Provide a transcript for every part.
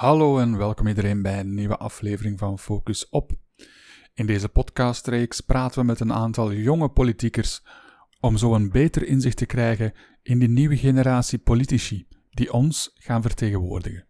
Hallo en welkom iedereen bij een nieuwe aflevering van Focus Op. In deze podcastreeks praten we met een aantal jonge politiekers om zo een beter inzicht te krijgen in die nieuwe generatie politici die ons gaan vertegenwoordigen.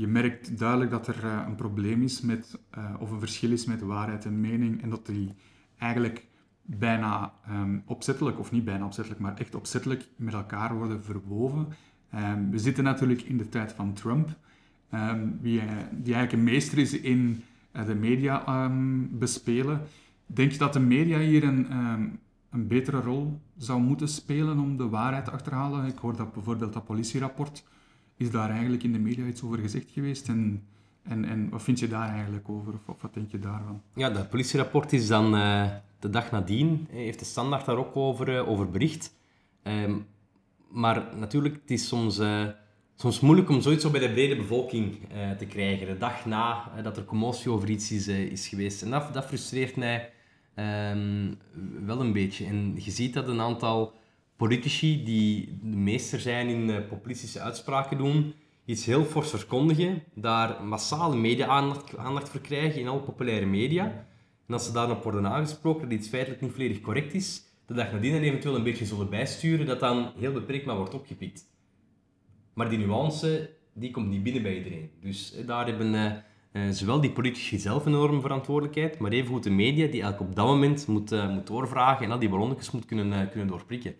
Je merkt duidelijk dat er eh, een probleem is met, eh, of een verschil is met waarheid en mening en dat die eigenlijk bijna um, opzettelijk, of niet bijna opzettelijk, maar echt opzettelijk met elkaar worden verwoven. Um, we zitten natuurlijk in de tijd van Trump, um, die, die, eigenlijk een meester is in de media bespelen. Denk je dat de media hier een, een betere rol zou moeten spelen om de waarheid te achterhalen? Ik hoor dat bijvoorbeeld dat politierapport, is daar eigenlijk in de media iets over gezegd geweest? En, en, en wat vind je daar eigenlijk over? Of, wat denk je daarvan? Ja, dat politierapport is dan uh, de dag nadien, heeft de standaard daar ook over, uh, over bericht. Um, maar natuurlijk, het is soms, uh, soms moeilijk om zoiets zo bij de brede bevolking te krijgen. De dag na dat er commotie over iets is, is geweest. En dat, dat frustreert mij um, wel een beetje. En je ziet dat een aantal politici die de meester zijn in populistische uitspraken doen, iets heel fors verkondigen, daar massale media-aandacht aandacht voor krijgen in alle populaire media. En als ze daarop worden aangesproken dat iets feitelijk niet volledig correct is, de dag nadien en eventueel een beetje zullen bijsturen, dat dan heel beperkt maar wordt opgepikt. Maar die nuance, die komt niet binnen bij iedereen. Dus daar hebben uh, zowel die politici zelf een enorme verantwoordelijkheid, maar evengoed de media, die eigenlijk op dat moment moet, moet doorvragen en al die ballonnetjes moet kunnen, kunnen doorprikken.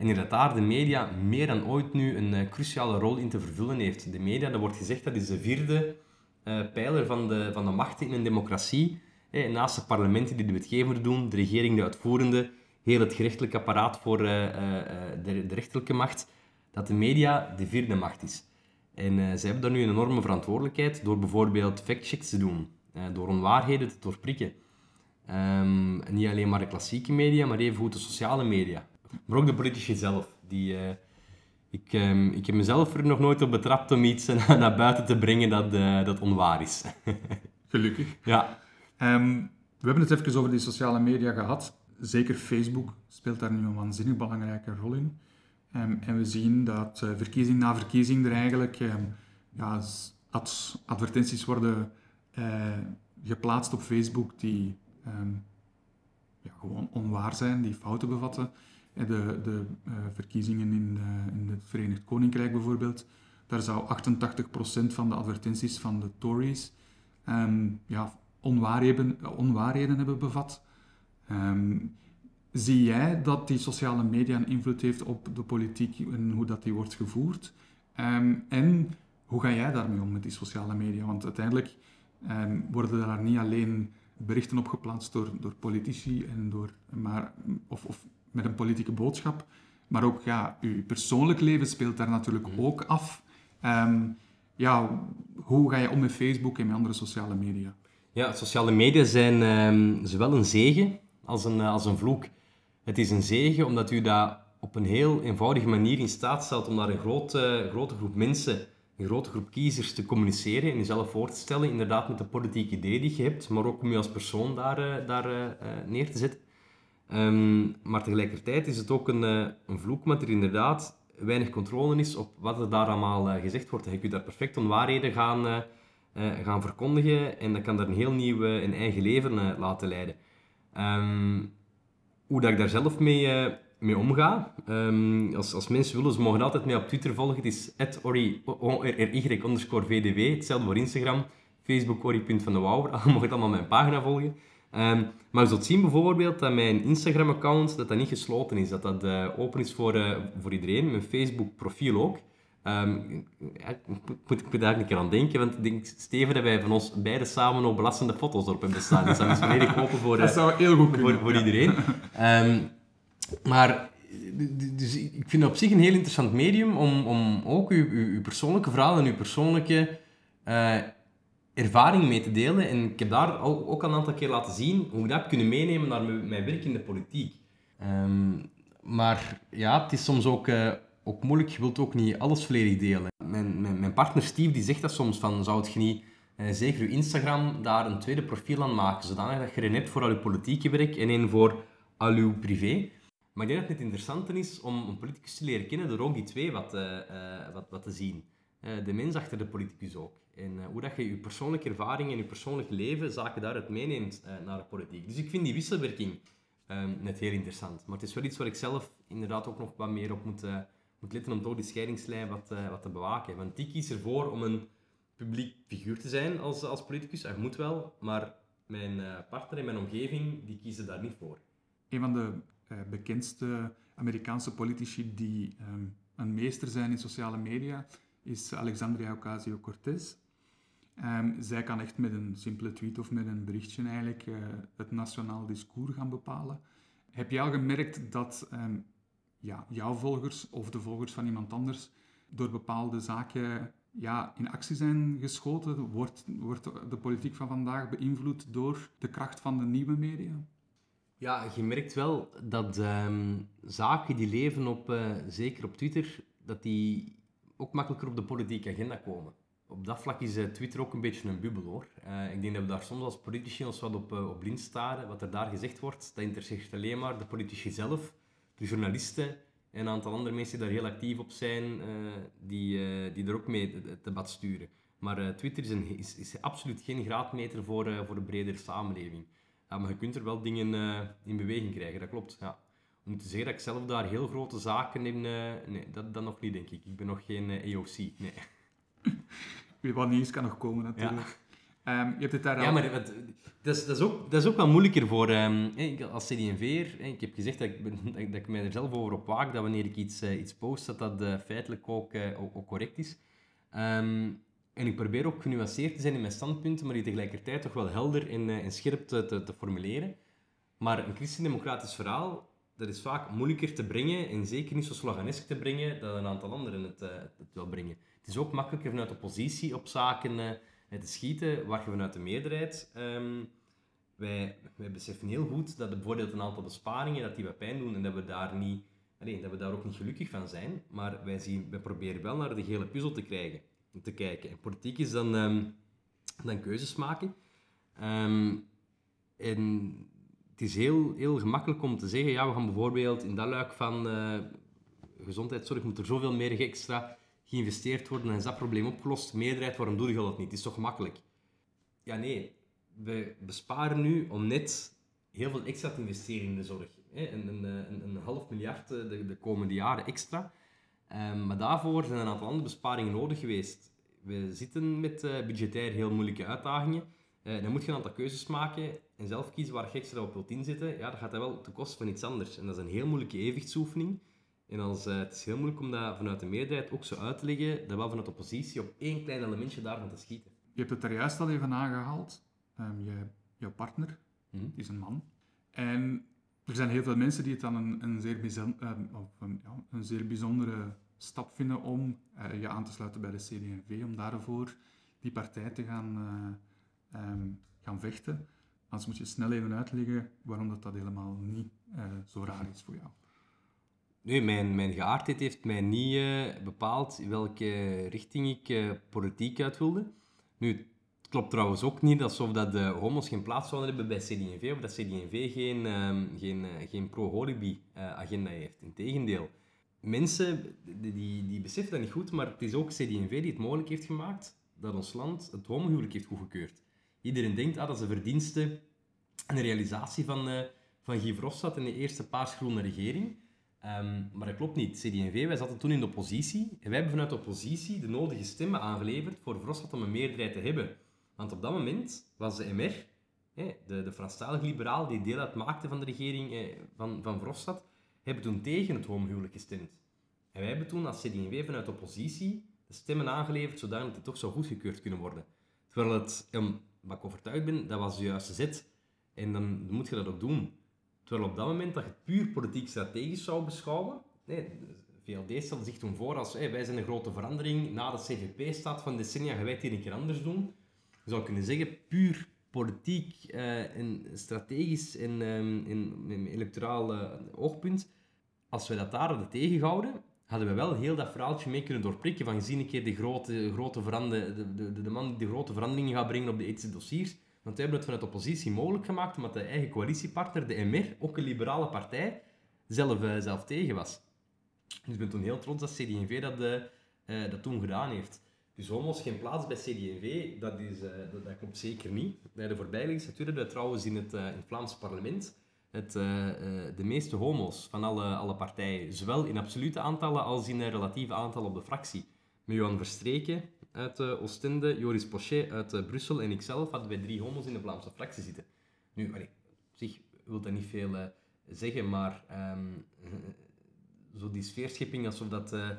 En dat daar de media meer dan ooit nu een uh, cruciale rol in te vervullen heeft. De media, dat wordt gezegd, dat is de vierde uh, pijler van de, van de machten in een democratie. Eh, naast de parlementen die de wetgevende doen, de regering de uitvoerende, heel het gerechtelijk apparaat voor de, de, rechterlijke macht, dat de media de vierde macht is. En zij hebben daar nu een enorme verantwoordelijkheid door bijvoorbeeld factchecks te doen, door onwaarheden te doorprikken. Um, niet alleen maar de klassieke media, maar evengoed de sociale media. Maar ook de politici zelf. Die, uh, ik, um, ik heb mezelf er nog nooit op betrapt om iets naar buiten te brengen dat, uh, dat onwaar is. Gelukkig. Ja. Um, we hebben het even over die sociale media gehad. Zeker Facebook speelt daar nu een waanzinnig belangrijke rol in. Um, en we zien dat uh, verkiezing na verkiezing er eigenlijk ja, ad advertenties worden geplaatst op Facebook die ja, gewoon onwaar zijn, die fouten bevatten de, de uh, verkiezingen in, uh, in het Verenigd Koninkrijk bijvoorbeeld, daar zou 88% van de advertenties van de Tories um, ja, onwaarheden, onwaarheden hebben bevat. Um, zie jij dat die sociale media een invloed heeft op de politiek en hoe dat die wordt gevoerd? Um, en hoe ga jij daarmee om met die sociale media? Want uiteindelijk worden daar niet alleen berichten op geplaatst door, door politici, en door, maar, of, of met een politieke boodschap. Maar ook ja, uw persoonlijk leven speelt daar natuurlijk mhm. ook af. Um, ja, hoe ga je om met Facebook en met andere sociale media? Ja, sociale media zijn um, zowel een zegen als een, als een vloek. Het is een zegen omdat u daar op een heel eenvoudige manier in staat stelt om naar een grote, grote groep mensen, een grote groep kiezers te communiceren en jezelf voor te stellen, inderdaad met de politieke idee die je hebt, maar ook om je als persoon daar, eh, daar uh, neer te zetten. Um, maar tegelijkertijd is het ook een, uh, een vloek, omdat er inderdaad weinig controle is op wat er daar allemaal uh, gezegd wordt. Je kunt daar perfect onwaarheden gaan, uh, gaan verkondigen en dat kan daar een heel nieuw een eigen leven laten leiden. Um, hoe dat ik daar zelf mee, mee omga, um, als, als mensen willen, ze mogen altijd mij op Twitter volgen. Het is @ori underscore vdw, hetzelfde voor Instagram. Facebook ori.van de mogen allemaal mijn pagina volgen. Um, maar je zult zien bijvoorbeeld dat mijn Instagram-account dat dat niet gesloten is, dat dat uh, open is voor, uh, voor iedereen. Mijn Facebook-profiel ook. Um, ja, ik, moet, ik moet daar een keer aan denken, want ik denk, Steven, dat wij van ons beiden samen nog belastende foto's erop hebben staan. Dus dat is volledig open voor, dat zou heel goed voor, voor iedereen. Um, maar dus ik vind het op zich een heel interessant medium om, om ook uw, uw, uw persoonlijke verhaal en uw persoonlijke uh, ervaring mee te delen. En ik heb daar ook een aantal keer laten zien hoe ik dat heb kunnen meenemen naar mijn werk in de politiek. Um, maar ja, het is soms ook, uh, ook moeilijk. Je wilt ook niet alles volledig delen. Mijn, mijn, mijn, partner Steve die zegt dat soms van, zou het je niet uh, zeker je Instagram, daar een tweede profiel aan maken, zodanig dat je er net voor al je politieke werk en één voor al je privé. Maar ik denk dat het interessant is om een politicus te leren kennen door ook die twee wat, uh, wat, wat te zien. De mens achter de politicus ook. En hoe dat je je persoonlijke ervaring en je persoonlijk leven zaken daaruit meeneemt naar de politiek. Dus ik vind die wisselwerking um, net heel interessant. Maar het is wel iets waar ik zelf inderdaad ook nog wat meer op moet, moet letten om toch die scheidingslijn wat, wat te bewaken. Want die kies ervoor om een publiek figuur te zijn als, als politicus. Dat moet wel, maar mijn eh, partner in mijn omgeving die kiezen daar niet voor. Een van de bekendste Amerikaanse politici die um, een meester zijn in sociale media is Alexandria Ocasio-Cortez. Um, zij kan echt met een simpele tweet of met een berichtje eigenlijk uh, het nationaal discours gaan bepalen. Heb je al gemerkt dat um, ja, jouw volgers of de volgers van iemand anders door bepaalde zaken ja, in actie zijn geschoten? Wordt, wordt de politiek van vandaag beïnvloed door de kracht van de nieuwe media? Ja, je merkt wel dat um, zaken die leven op, uh, zeker op Twitter, dat die ook makkelijker op de politieke agenda komen. Op dat vlak is uh, Twitter ook een beetje een bubbel hoor. Uh, ik denk dat we daar soms als politici ons wat op, op blind staren. Wat er daar gezegd wordt, dat interesseert alleen maar de politici zelf, de journalisten en een aantal andere mensen die daar heel actief op zijn, die, die er ook mee het debat sturen. Maar Twitter is, een, is, is, absoluut geen graadmeter voor, voor de bredere samenleving. Maar je kunt er wel dingen in beweging krijgen, dat klopt. Ja. Om te zeggen dat ik zelf daar heel grote zaken in... nee, dat, dat nog niet, denk ik. Ik ben nog geen AOC, nee. Wie wat nieuws kan nog komen, natuurlijk. Ja. Um, je hebt het daar ja, maar dat, dat, is, dat, is ook, dat is ook wel moeilijker voor... Um, als CD&V'er, ik heb gezegd dat ik, dat, dat, ik mij er zelf over op waak, dat wanneer ik iets, uh, iets post, dat dat uh, feitelijk ook, uh, ook, ook, correct is. Um, en ik probeer ook genuanceerd te zijn in mijn standpunten, maar die tegelijkertijd toch wel helder en, en scherp te, te, te, formuleren. Maar een christendemocratisch verhaal, dat is vaak moeilijker te brengen en zeker niet zo sloganesk te brengen dat een aantal anderen het, het wil brengen. Het is ook makkelijker vanuit de positie op zaken te schieten, waar je vanuit de meerderheid... Um, wij, wij beseffen heel goed dat bijvoorbeeld een aantal besparingen dat die wat pijn doen en dat we daar niet... Alleen, dat we daar ook niet gelukkig van zijn, maar wij, zien, wij proberen wel naar de hele puzzel te, krijgen, te kijken. En politiek is dan, um, dan keuzes maken. Um, en het is heel, heel gemakkelijk om te zeggen, ja, we gaan bijvoorbeeld in dat luik van uh, gezondheidszorg moet er zoveel meer extra geïnvesteerd worden en is dat probleem opgelost. Meerderheid, waarom doe je dat niet? Het is toch makkelijk? Ja, nee. We besparen nu om net heel veel extra te investeren in de zorg. Een, een, een, een half miljard eh, de, de, komende jaren extra. Um, maar daarvoor zijn een aantal andere besparingen nodig geweest. We zitten met uh, budgetair heel moeilijke uitdagingen. Uh, dan moet je een aantal keuzes maken en zelf kiezen waar je extra op wilt inzetten. Ja, dat gaat dan wel ten koste van iets anders. En dat is een heel moeilijke evenwichtsoefening. En als, uh, het is heel moeilijk om dat vanuit de meerderheid ook zo uit te leggen, dat wel vanuit de oppositie op één klein elementje daarvan te schieten. Je hebt het er juist al even aangehaald. Um, je, jouw partner, mm is een man. En er zijn heel veel mensen die het dan een, een, zeer, um, een, ja, een zeer bijzondere stap vinden om uh, je aan te sluiten bij de CD&V, om daarvoor die partij te gaan, um, gaan vechten. Anders moet je snel even uitleggen waarom dat, dat helemaal niet zo raar is voor jou. Nee, mijn, mijn geaardheid heeft mij niet uh, bepaald welke richting ik uh, politiek uit wilde. Nu, het klopt trouwens ook niet alsof dat de homo's geen plaats zouden hebben bij CD&V, of dat CD&V geen, uh, geen, geen pro-holibi-agenda heeft. Integendeel. Mensen die, die beseffen dat niet goed, maar het is ook CD&V die het mogelijk heeft gemaakt dat ons land het homohuwelijk heeft goedgekeurd. Iedereen denkt ah, dat is een verdienste en een realisatie van, van Guy Verhofstadt en de eerste paarsgroene regering. Um, maar dat klopt niet. CD&V, wij zaten toen in de oppositie en wij hebben vanuit de oppositie de nodige stemmen aangeleverd voor Verhofstadt om een meerderheid te hebben. Want op dat moment was de MR, de, de Franstalige liberaal die deel uitmaakte van de regering eh, van, van Verhofstadt, hebben toen tegen het homohuwelijk gestemd. En wij hebben toen als CD&V vanuit de oppositie de stemmen aangeleverd zodat het toch zou goedgekeurd kunnen worden. Terwijl het, wat ik overtuigd ben, dat was de juiste zet. En dan moet je dat ook doen. Terwijl op dat moment dat je het puur politiek strategisch zou beschouwen, nee, VLD stelde zich toen voor als wij zijn een grote verandering, na de CVP staat van decennia wij het hier een keer anders doen. Je zou kunnen zeggen, puur politiek uh, en strategisch en um, in, in electoraal uh, oogpunt, als wij dat daar hadden tegengehouden, hadden we wel heel dat verhaaltje mee kunnen doorprikken van gezien een keer de grote, grote de, de, de man die de grote veranderingen gaat brengen op de ethische dossiers. Want wij hebben het vanuit de oppositie mogelijk gemaakt omdat de eigen coalitiepartner, de MR, ook een liberale partij, zelf, uh, zelf tegen was. Dus ik ben toen heel trots dat CD&V dat, uh, dat toen gedaan heeft. Dus homo's geen plaats bij CD&V, dat, is, dat, dat, klopt zeker niet. Bij de voorbije legislatuur hebben we trouwens in het, in het Vlaams parlement het, de meeste homo's van alle, alle partijen. Zowel in absolute aantallen als in relatieve aantallen op de fractie. Met Johan Verstreken uit Oostende, Joris Pochet uit Brussel en ikzelf hadden wij drie homo's in de Vlaamse fractie zitten. Nu, allee, op zich wil dat niet veel zeggen, maar um, zo die sfeerschipping alsof dat, uh,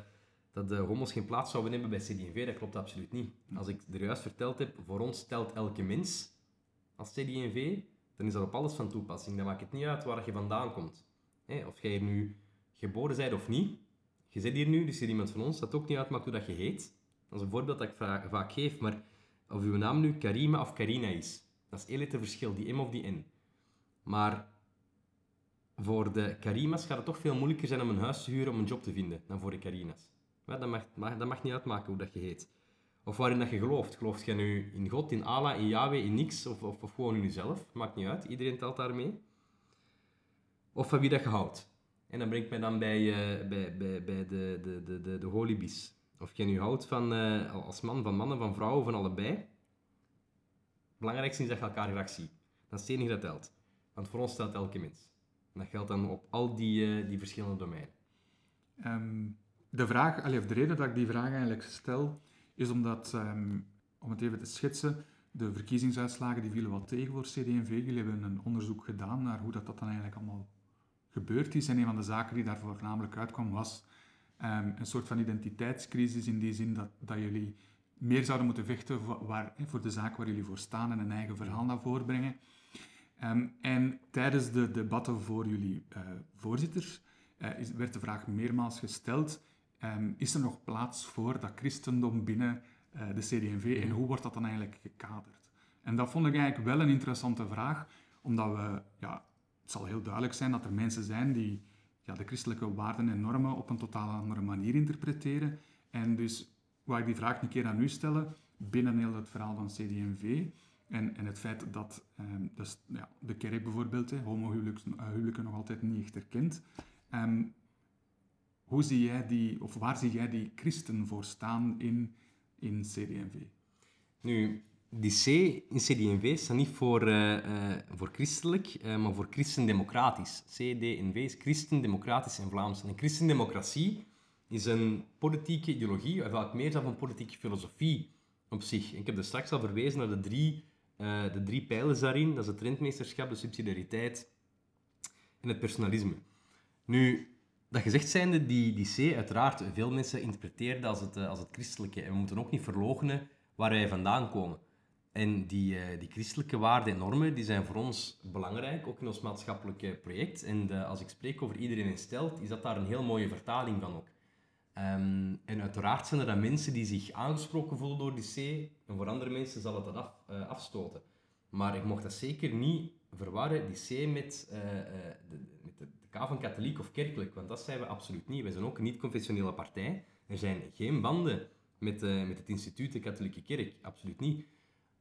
dat de homo's geen plaats zouden hebben bij CD&V, dat klopt absoluut niet. Als ik er juist verteld heb, voor ons telt elke mens als CD&V, dan is dat op alles van toepassing. Dan maakt het niet uit waar je vandaan komt. Hey, of jij nu geboren bent of niet, je zit hier nu, dus je iemand van ons, dat ook niet uitmaakt hoe dat je heet. Dat is een voorbeeld dat ik vaak geef, maar of uw naam nu Karima of Karina is, dat is heel het verschil, die M of die N. Maar voor de Karima's gaat het toch veel moeilijker zijn om een huis te huren om een job te vinden dan voor de Karina's. dat, mag, dat mag niet uitmaken hoe dat je heet. Of waarin dat je gelooft. Gelooft je nu in God, in Allah, in Yahweh, in niks, of, of, gewoon in jezelf? Maakt niet uit, iedereen telt daarmee. Of van wie dat je houdt. En dan brengt mij dan bij, uh, bij, bij, de, de, de, de, de holibies. Of je nu houdt van, uh, als man van mannen, van vrouwen, van allebei. Belangrijkste is dat je elkaar graag ziet. Dat is het enige dat telt. Want voor ons telt elke mens dat geldt dan op al die, uh, die verschillende domeinen. Um, de, vraag, allee, of de reden dat ik die vraag eigenlijk stel, is omdat, um, om het even te schetsen, de verkiezingsuitslagen die vielen wat tegen voor CD&V. Jullie hebben een onderzoek gedaan naar hoe dat, dat dan eigenlijk allemaal gebeurd is. En een van de zaken die daar voornamelijk uitkwam was um, een soort van identiteitscrisis in die zin dat, dat jullie meer zouden moeten vechten voor, voor de zaak waar jullie voor staan en een eigen verhaal naar voren brengen. Um, en tijdens de debatten voor jullie uh, voorzitters uh, is, werd de vraag meermaals gesteld: um, is er nog plaats voor dat christendom binnen uh, de CD&V en hoe wordt dat dan eigenlijk gekaderd? En dat vond ik eigenlijk wel een interessante vraag, omdat we, ja, het zal heel duidelijk zijn dat er mensen zijn die ja, de christelijke waarden en normen op een totaal andere manier interpreteren. En dus wou ik die vraag een keer aan u stellen, binnen heel het verhaal van CD&V. En, en het feit dat um, dus, ja, de kerk bijvoorbeeld homohuwelijken nog altijd niet echt erkent. Um, hoe zie jij die, of waar zie jij die christen voor staan in, in CD&V? Nu, die C in CD&V staat niet voor, uh, uh, voor christelijk, uh, maar voor christendemocratisch. CD&V is christendemocratisch in Vlaams. En christendemocratie is een politieke ideologie, of eigenlijk meer dan een politieke filosofie op zich. Ik heb er straks al verwezen naar de drie de drie pijlers daarin, dat is het rentmeesterschap, de subsidiariteit en het personalisme. Nu, dat gezegd zijnde, die, die C, uiteraard, veel mensen interpreteren als het, eh, als het christelijke. En we moeten ook niet verloochenen waar wij vandaan komen. En die, uh, die christelijke waarden en normen, die zijn voor ons belangrijk, ook in ons maatschappelijke project. En als ik spreek over iedereen in stelt, is dat daar een heel mooie vertaling van ook. Um, en uiteraard zijn er dan mensen die zich aangesproken voelen door die C, en voor andere mensen zal het dat af, afstoten. Maar ik mocht dat zeker niet verwarren, die C, met, de, de, de, K van katholiek of kerkelijk, want dat zijn we absoluut niet. Wij zijn ook een niet-confessionele partij. Er zijn geen banden met, met het instituut de katholieke kerk, absoluut niet.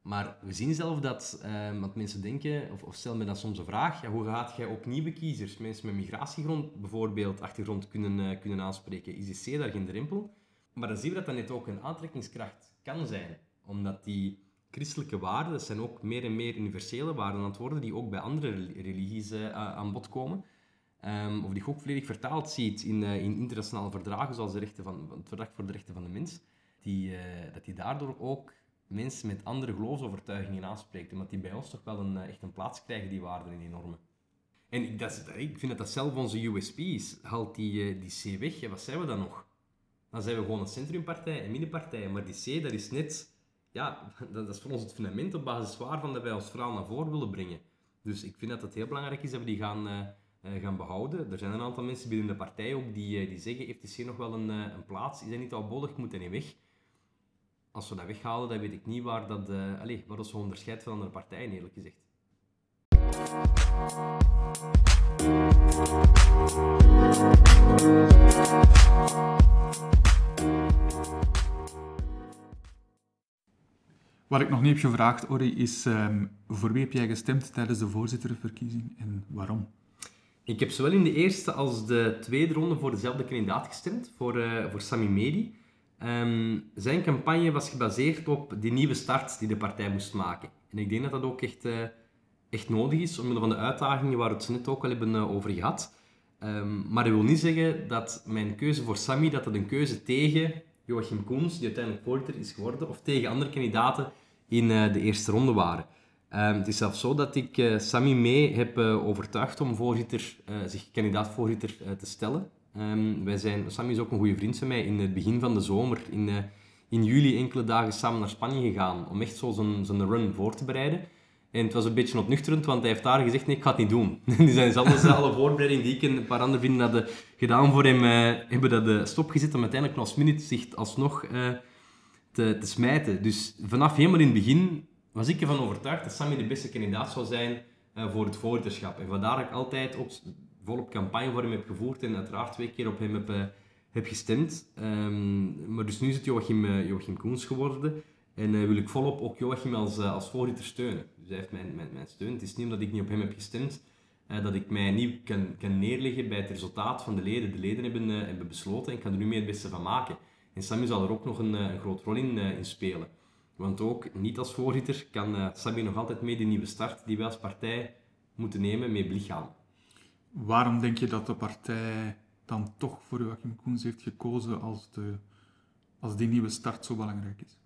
Maar we zien zelf dat, uh, want mensen denken, of, of stellen me dan soms een vraag, ja, hoe gaat jij ook nieuwe kiezers, mensen met migratiegrond bijvoorbeeld, achtergrond kunnen, uh, kunnen aanspreken? Is die C daar geen drempel? Maar dan zien we dat dat net ook een aantrekkingskracht kan zijn, omdat die christelijke waarden, dat zijn ook meer en meer universele waarden aan die ook bij andere religies aan bod komen. Um, of die ook volledig vertaald ziet in, in internationale verdragen, zoals de rechten van, het Verdrag voor de Rechten van de Mens, die, dat die daardoor ook mensen met andere geloofsovertuigingen aanspreekt. Omdat die bij ons toch wel een, eh, echt een plaats krijgen, die waarden en die normen. En ik, dat ik vind dat dat zelf onze USP is. Haalt die, eh, die C weg, wat zijn we dan nog? Dan zijn we gewoon een centrumpartij, een middenpartij. Maar die C, dat is net... Ja, dat is voor ons het fundament op basis waarvan dat wij ons verhaal naar voren willen brengen. Dus ik vind dat het heel belangrijk is dat we die gaan, gaan behouden. Er zijn een aantal mensen binnen de partij ook die, die zeggen, heeft die C nog wel een, een plaats? Is dat niet al bodig? Moet hij niet weg? als we dat weghalen, dan weet ik niet waar dat, uh, allez, dat zo onderscheidt van andere partijen, eerlijk gezegd. Wat ik nog niet heb gevraagd, Ori, is ehm, voor wie heb jij gestemd tijdens de voorzitterverkiezing en waarom? Ik heb zowel in de eerste als de tweede ronde voor dezelfde kandidaat gestemd, voor, uh, voor Sami Medi. Ehm, zijn campagne was gebaseerd op die nieuwe start die de partij moest maken. En ik denk dat dat ook echt, uh, echt nodig is, omwille van de uitdagingen waar we het net ook al hebben uh, over gehad. Um, maar dat wil niet zeggen dat mijn keuze voor Sami dat het een keuze tegen Joachim Koens, die uiteindelijk voorzitter is geworden, of tegen andere kandidaten in de eerste ronde waren. Um, het is zelfs zo dat ik uh, Sami mee heb uh, overtuigd om voorzitter, zich kandidaat-voorzitter te stellen. Um, wij zijn, Sami is ook een goede vriend van mij. In het begin van de zomer, in, in juli, enkele dagen samen naar Spanje gegaan om echt zo zijn, zijn run voor te bereiden. En het was een beetje ontnuchterend, want hij heeft daar gezegd, nee, ik ga het niet doen. die zijn zelfs alle voorbereidingen die ik en een paar andere vrienden hadden gedaan voor hem, hebben dat stopgezet om uiteindelijk last minute zich alsnog te, te smijten. Dus vanaf helemaal in het begin was ik ervan overtuigd dat Sammy de beste kandidaat zou zijn voor het voorzitterschap. En vandaar dat ik altijd ook volop campagne voor hem heb gevoerd en uiteraard twee keer op hem heb, heb gestemd. Um, maar dus nu is het Joachim, Joachim Koens geworden. En wil ik volop ook Joachim als, als voorzitter steunen. Dus hij heeft mijn, mijn, mijn steun. Het is niet omdat ik niet op hem heb gestemd, uh, dat ik mij niet kan, kan neerleggen bij het resultaat van de leden. De leden hebben, uh, hebben besloten en ik kan er nu mee het beste van maken. En Sammy zal er ook nog een, een groot rol in, uh, in, spelen. Want ook niet als voorzitter kan Sammy nog altijd mee de nieuwe start die wij als partij moeten nemen, mee belichamen. Waarom denk je dat de partij dan toch voor Joachim Koens heeft gekozen als, de, als die nieuwe start zo belangrijk is?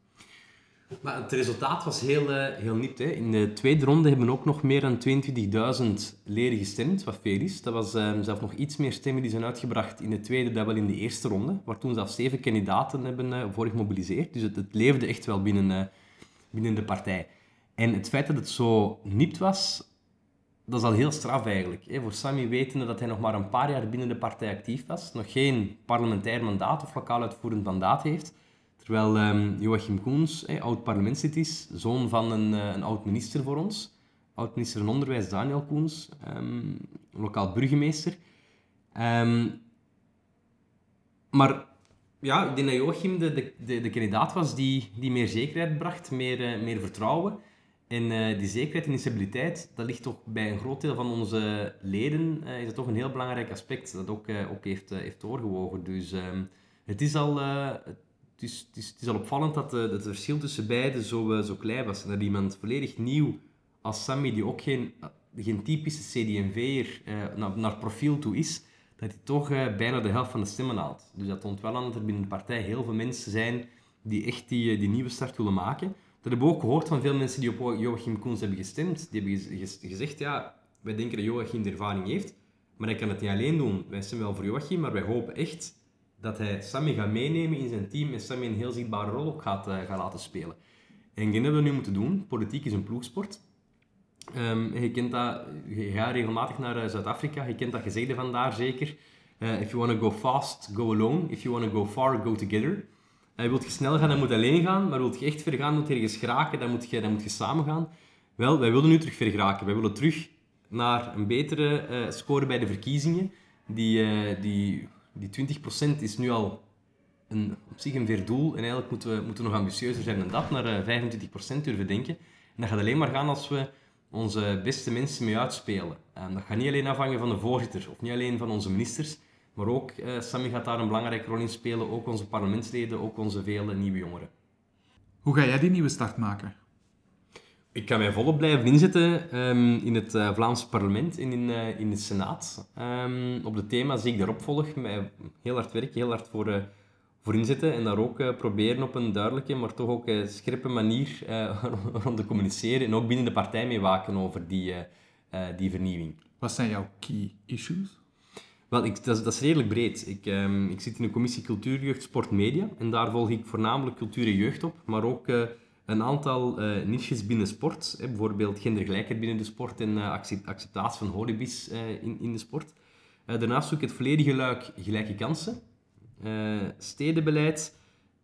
Maar het resultaat was heel, uh, heel niet. Hè. In de tweede ronde hebben ook nog meer dan 22.000 leden gestemd, wat veel is. Dat was uh, zelfs nog iets meer stemmen die zijn uitgebracht in de tweede dan wel in de eerste ronde, waar toen zelfs zeven kandidaten hebben uh, voor gemobiliseerd. Dus het, leefde echt wel binnen, binnen de partij. En het feit dat het zo nipt was, dat is al heel straf eigenlijk. Hè. Voor Sami wetende dat hij nog maar een paar jaar binnen de partij actief was, nog geen parlementair mandaat of lokaal uitvoerend mandaat heeft Terwijl um, Joachim Koens, eh, oud-parlementslid is, zoon van een, uh, een oud-minister voor ons. Oud-minister van Onderwijs Daniel Koens, um, lokaal burgemeester. Um, maar ja, ik denk dat Joachim de, de, de, kandidaat was die, die meer zekerheid bracht, meer, uh, meer vertrouwen. En uh, die zekerheid en die stabiliteit, dat ligt toch bij een groot deel van onze leden, is dat toch een heel belangrijk aspect dat ook, ook heeft, heeft doorgewogen. Dus het is al, is, het, is, het is al opvallend dat, dat het verschil tussen beiden zo, zo klein was. Dat iemand volledig nieuw als Sammy, die ook geen, geen typische CD&V'er uh, naar, naar profiel toe is, dat hij toch bijna de helft van de stemmen haalt. Dus dat toont wel aan dat er binnen de partij heel veel mensen zijn die echt die, die nieuwe start willen maken. Dat hebben we ook gehoord van veel mensen die op Joachim Koens hebben gestemd. Die hebben gezegd, ja, wij denken dat Joachim de ervaring heeft, maar hij kan het niet alleen doen. Wij stemmen wel voor Joachim, maar wij hopen echt dat hij Sammy gaat meenemen in zijn team en Sammy een heel zichtbare rol ook gaat, uh, gaat laten spelen. En dat hebben we nu moeten doen. Politiek is een ploegsport. Um, je kent dat, je gaat regelmatig naar uh, Zuid-Afrika, je kent dat gezegde van daar zeker. Uh, if you want to go fast, go alone. If you want to go far, go together. Uh, wilt je snel gaan, dan moet je alleen gaan. Maar wilt je echt ver gaan, moet je ergens geraken, dan moet je, dan moet je samen gaan. Wel, wij willen nu terug ver geraken. Wij willen terug naar een betere score bij de verkiezingen. Die, die die 20% is nu al een, op zich een ver doel. En eigenlijk moeten we, moeten nog ambitieuzer zijn dan dat, naar 25% eh, durven denken. En dat gaat alleen maar gaan als we onze beste mensen mee uitspelen. En dat gaat niet alleen afhangen van de voorzitter, of niet alleen van onze ministers, maar ook, uh, Sammy gaat daar een belangrijke rol in spelen, ook onze parlementsleden, ook onze vele nieuwe jongeren. Hoe ga jij die nieuwe start maken? Ik kan mij volop blijven inzetten um, in het uh, Vlaamse parlement en in, uh, in de Senaat. Um, op de thema's die ik daarop volg, mij heel hard werken, heel hard voor, uh, voor inzetten en daar ook proberen op een duidelijke, maar toch ook scherpe manier rond te communiceren en ook binnen de partij mee waken over die, die vernieuwing. Wat zijn jouw key issues? Wel, ik, dat, is, dat, is redelijk breed. Ik, um, ik zit in de commissie Cultuur, Jeugd, Sport, Media en daar volg ik voornamelijk cultuur en jeugd op, maar ook een aantal uh, niches binnen sport. Hè, bijvoorbeeld gendergelijkheid binnen de sport en uh, acceptatie van hobby's uh, in, in de sport. daarnaast zoek ik het volledige luik gelijke kansen, stedenbeleid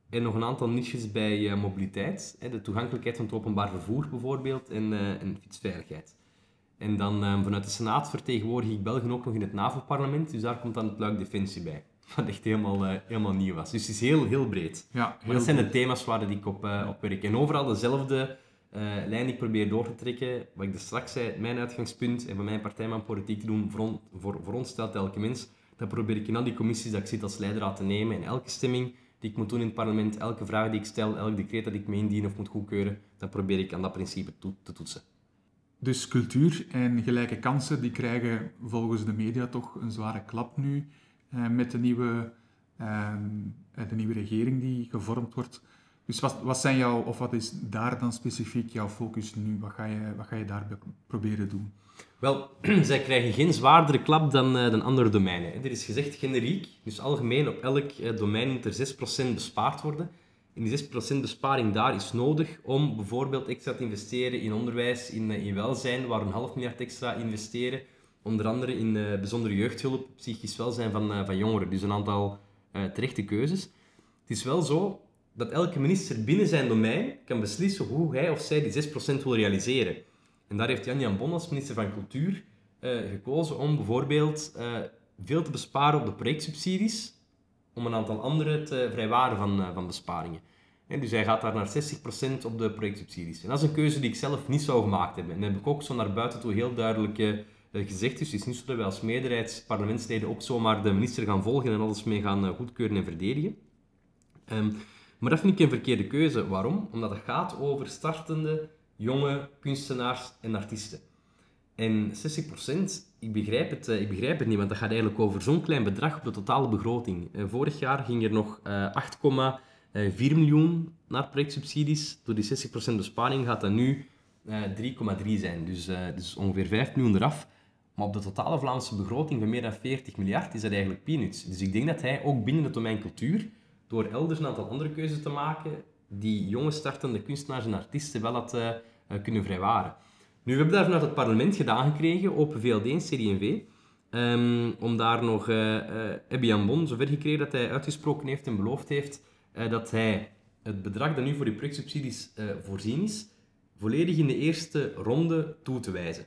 en nog een aantal niches bij mobiliteit. Hè, de toegankelijkheid van het openbaar vervoer bijvoorbeeld en, en fietsveiligheid. En dan vanuit de Senaat vertegenwoordig ik België ook nog in het NAVO-parlement. Dus daar komt dan het luik defensie bij. Wat echt helemaal, uh, helemaal nieuw was. Dus het is heel, heel breed. Ja, maar dat zijn de thema's waar ik op, uh, op werk. En overal dezelfde uh, lijn die ik probeer door te trekken. Wat ik dus straks zei, mijn uitgangspunt en van mijn partij mijn politiek te doen, voor, on, voor, voor ons stelt elke mens. Dat probeer ik in al die commissies dat ik zit als leider te nemen. En elke stemming die ik moet doen in het parlement, elke vraag die ik stel, elk decreet dat ik me indien of moet goedkeuren, dan probeer ik aan dat principe toe, te toetsen. Dus cultuur en gelijke kansen die krijgen volgens de media toch een zware klap nu eh, met de nieuwe, eh, de nieuwe regering die gevormd wordt. Dus wat, wat zijn jouw, of wat is daar dan specifiek jouw focus nu? Wat ga je, wat ga je daar proberen doen? Wel, zij krijgen geen zwaardere klap dan, uh, andere domeinen. Er is gezegd generiek, dus algemeen op elk domein moet er 6% bespaard worden. En die 6% besparing daar is nodig om bijvoorbeeld extra te investeren in onderwijs, in, in welzijn, waar een half miljard extra investeren. Onder andere in bijzondere jeugdhulp, psychisch welzijn van, van jongeren. Dus een aantal terechte keuzes. Het is wel zo dat elke minister binnen zijn domein kan beslissen hoe hij of zij die 6% wil realiseren. En daar heeft Jan-Jan Bon als minister van Cultuur gekozen om bijvoorbeeld veel te besparen op de projectsubsidies, om een aantal andere te vrijwaren van, van besparingen. En dus hij gaat daar naar 60% op de projectsubsidies. En dat is een keuze die ik zelf niet zou gemaakt hebben. En dat heb ik ook zo naar buiten toe heel duidelijk gezegd. Dus is niet zo dat wij als meerderheidsparlementsleden ook zomaar de minister gaan volgen en alles mee gaan goedkeuren en verdedigen. Um, maar dat vind ik een verkeerde keuze. Waarom? Omdat het gaat over startende jonge kunstenaars en artiesten. En 60%, ik begrijp, het, eh, ik begrijp het niet, want dat gaat eigenlijk over zo'n klein bedrag op de totale begroting. Eh, vorig jaar ging er nog 8,4 eh, miljoen naar projectsubsidies. Door die 60% besparing gaat dat nu 3,3 zijn. Dus, dus ongeveer 5 miljoen eraf. Maar op de totale Vlaamse begroting van meer dan 40 miljard is dat eigenlijk peanuts. Dus ik denk dat hij ook binnen het domein cultuur, door elders een aantal andere keuzes te maken, die jonge startende kunstenaars en artiesten wel had eh, kunnen vrijwaren. Nu, we hebben daar vanuit het parlement gedaan gekregen, Open VLD en CD&V, um, om daar nog uh, uh, Bon zover gekregen dat hij uitgesproken heeft en beloofd heeft uh, dat hij het bedrag dat nu voor die projectsubsidies voorzien is, volledig in de eerste ronde toe te wijzen.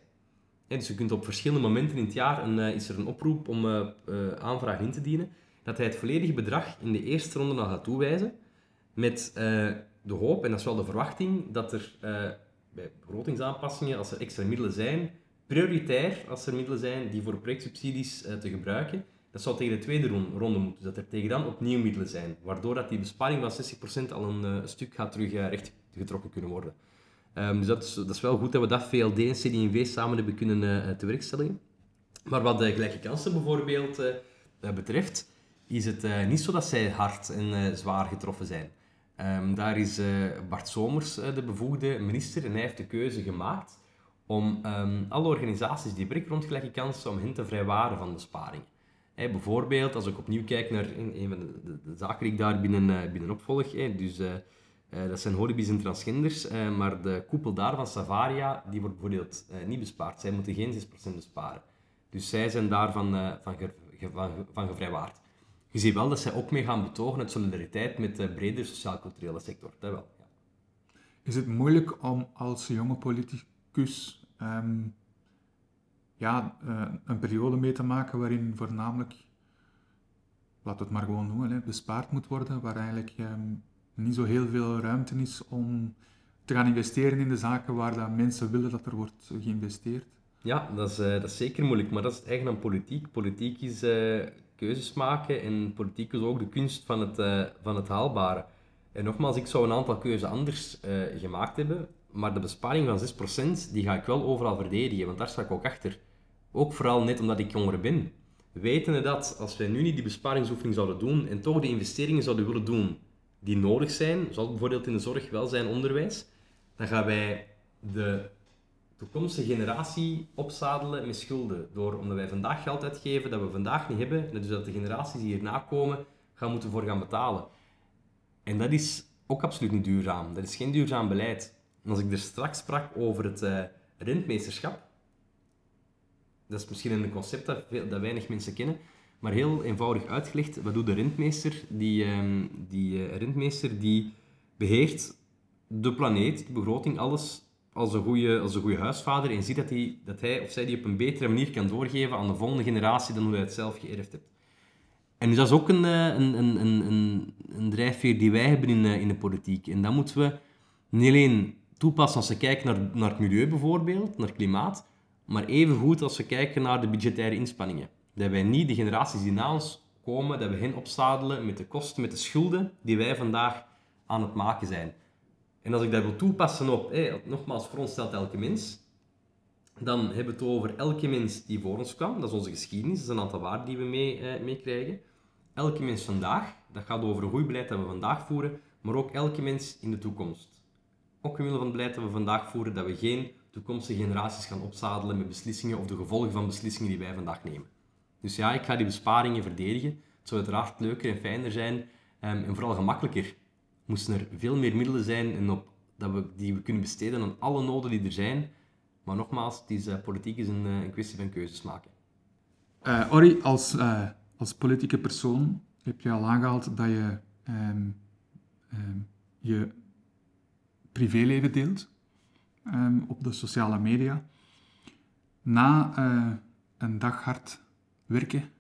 Dus je kunt op verschillende momenten in het jaar, een, is er een oproep om aanvragen in te dienen, dat hij het volledige bedrag in de eerste ronde al gaat toewijzen, met de hoop, en dat is wel de verwachting, dat er bij begrotingsaanpassingen, als er extra middelen zijn, prioritair als er middelen zijn die voor projectsubsidies uh, te gebruiken, dat zou tegen de tweede ronde moeten. Dus dat er tegen dan opnieuw middelen zijn, waardoor dat die besparing van 60% al een uh, stuk gaat terug uh, recht getrokken kunnen worden. Um, dus dat is, wel goed dat we dat VLD en CD&V samen hebben kunnen werkstelligen. Maar wat de gelijke kansen bijvoorbeeld betreft, is het niet zo dat zij hard en zwaar getroffen zijn. Um, daar is uh, Bart Somers uh, de bevoegde minister en hij heeft de keuze gemaakt om um, alle organisaties die werken rond gelijke kansen, om hen te vrijwaren van besparingen. Hey, bijvoorbeeld, als ik opnieuw kijk naar een, van de, de, de, zaken die ik daar binnen, uh, binnen opvolg, dus, dat zijn holibies en transgenders, maar de koepel daar van Savaria, die wordt bijvoorbeeld niet bespaard. Zij moeten geen 6% besparen. Dus zij zijn daarvan van, van, van gevrijwaard je ziet wel dat zij ook mee gaan betogen uit solidariteit met de brede sociaal-culturele sector. Dat wel, ja. Is het moeilijk om als jonge politicus um, ja, een periode mee te maken waarin voornamelijk, laat het maar gewoon noemen, hè, bespaard moet worden, waar eigenlijk um, niet zo heel veel ruimte is om te gaan investeren in de zaken waar dat mensen willen dat er wordt geïnvesteerd? Ja, dat is, uh, dat is zeker moeilijk, maar dat is het eigen aan politiek. Politiek is uh, keuzes maken en politiek is ook de kunst van het, uh, van het haalbare. En nogmaals, ik zou een aantal keuzes anders gemaakt hebben, maar de besparing van 6% die ga ik wel overal verdedigen, want daar sta ik ook achter. Ook vooral net omdat ik jonger ben. Wetende dat als wij nu niet die besparingsoefening zouden doen en toch de investeringen zouden willen doen die nodig zijn, zoals bijvoorbeeld in de zorg, welzijn, onderwijs, dan gaan wij de toekomstige generatie opzadelen met schulden. Door, omdat wij vandaag geld uitgeven dat we vandaag niet hebben, en dus dat de generaties die hierna komen gaan moeten voor gaan betalen. En dat is ook absoluut niet duurzaam. Dat is geen duurzaam beleid. En als ik er straks sprak over het uh, rentmeesterschap, dat is misschien een concept dat, weinig mensen kennen, maar heel eenvoudig uitgelegd, wat doet de rentmeester? Die, um, die uh, rentmeester die beheert de planeet, de begroting, alles als een goede, als een goede huisvader en ziet dat hij, dat hij of zij die op een betere manier kan doorgeven aan de volgende generatie dan hoe hij het zelf geërfd heeft. En dus dat is ook een, eh, een, een, een, een drijfveer die wij hebben in, in de politiek. En dat moeten we niet alleen toepassen als we kijken naar, naar het milieu bijvoorbeeld, naar klimaat, maar even goed als we kijken naar de budgettaire inspanningen. Dat wij niet de generaties die na ons komen, dat we hen opzadelen met de kosten, met de schulden die wij vandaag aan het maken zijn. En als ik dat wil toepassen op, nogmaals, voor ons stelt elke mens, dan hebben we het over elke mens die voor ons kwam, dat is onze geschiedenis, dat is een aantal waarden die we meekrijgen. Mee elke mens vandaag, dat gaat over een goed beleid dat we vandaag voeren, maar ook elke mens in de toekomst. Ook omwille van het beleid dat we vandaag voeren, dat we geen toekomstige generaties gaan opzadelen met beslissingen of de gevolgen van beslissingen die wij vandaag nemen. Dus ja, ik ga die besparingen verdedigen. Het zou uiteraard leuker en fijner zijn um, en vooral gemakkelijker. Moesten er veel meer middelen zijn en op, dat we, die we kunnen besteden aan alle noden die er zijn. Maar nogmaals, het is, uh, politiek is een, uh, een, kwestie van keuzes maken. Uh, Ori, als, als politieke persoon heb je al aangehaald dat je um, um, je privéleven deelt op de sociale media. Na een dag hard werken,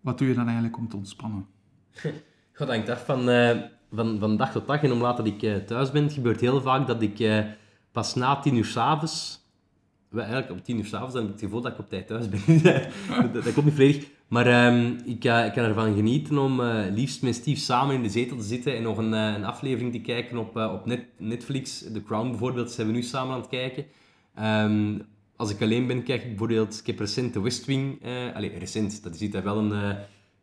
wat doe je dan eigenlijk om te ontspannen? God, hangt af van, uh, van, van dag tot dag. En dat ik uh, thuis ben, gebeurt heel vaak dat ik uh, pas na tien uur s'avonds... Eigenlijk op tien uur s'avonds heb ik het gevoel dat ik op tijd thuis ben. dat, komt niet volledig. Maar um, ik, ik kan ervan genieten om liefst met Steve samen in de zetel te zitten en nog een, een aflevering te kijken op, op net, Netflix. The Crown bijvoorbeeld, zijn we nu samen aan het kijken. Um, als ik alleen ben, kijk ik bijvoorbeeld... Ik heb recent de West Wing... Uh, allez, recent. Dat is dat wel een uh,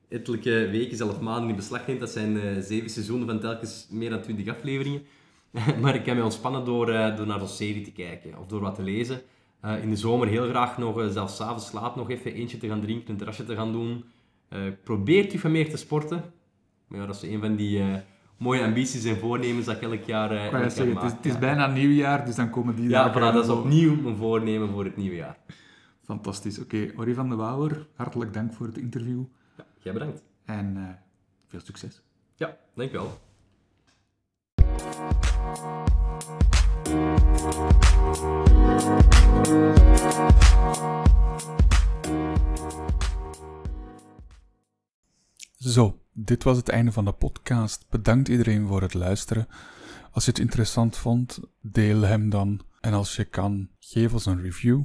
ettelijke weken, zelfs maanden in beslag neemt. Dat zijn uh, zeven seizoenen van telkens meer dan twintig afleveringen. maar ik kan me ontspannen door, door naar een serie te kijken of door wat te lezen. in de zomer heel graag nog, zelfs s'avonds laat, nog even eentje te gaan drinken, een terrasje te gaan doen. probeert u van meer te sporten. Maar ja, dat is een van die mooie ambities en voornemens dat ik elk jaar, elk zeggen, het, is, het is, bijna nieuwjaar, dus dan komen die Ja, voilà, dat is opnieuw mijn voornemen voor het nieuwe jaar. Fantastisch. Oké, okay, Ori van de Wouwer, hartelijk dank voor het interview. Ja, jij bedankt. En uh, veel succes. Ja, dankjewel. Zo, dit was het einde van de podcast. Bedankt iedereen voor het luisteren. Als je het interessant vond, deel hem dan. En als je kan, geef ons een review.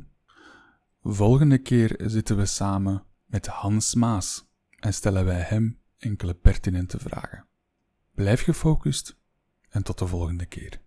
Volgende keer zitten we samen met Hans Maas en stellen wij hem enkele pertinente vragen. Blijf gefocust en tot de volgende keer.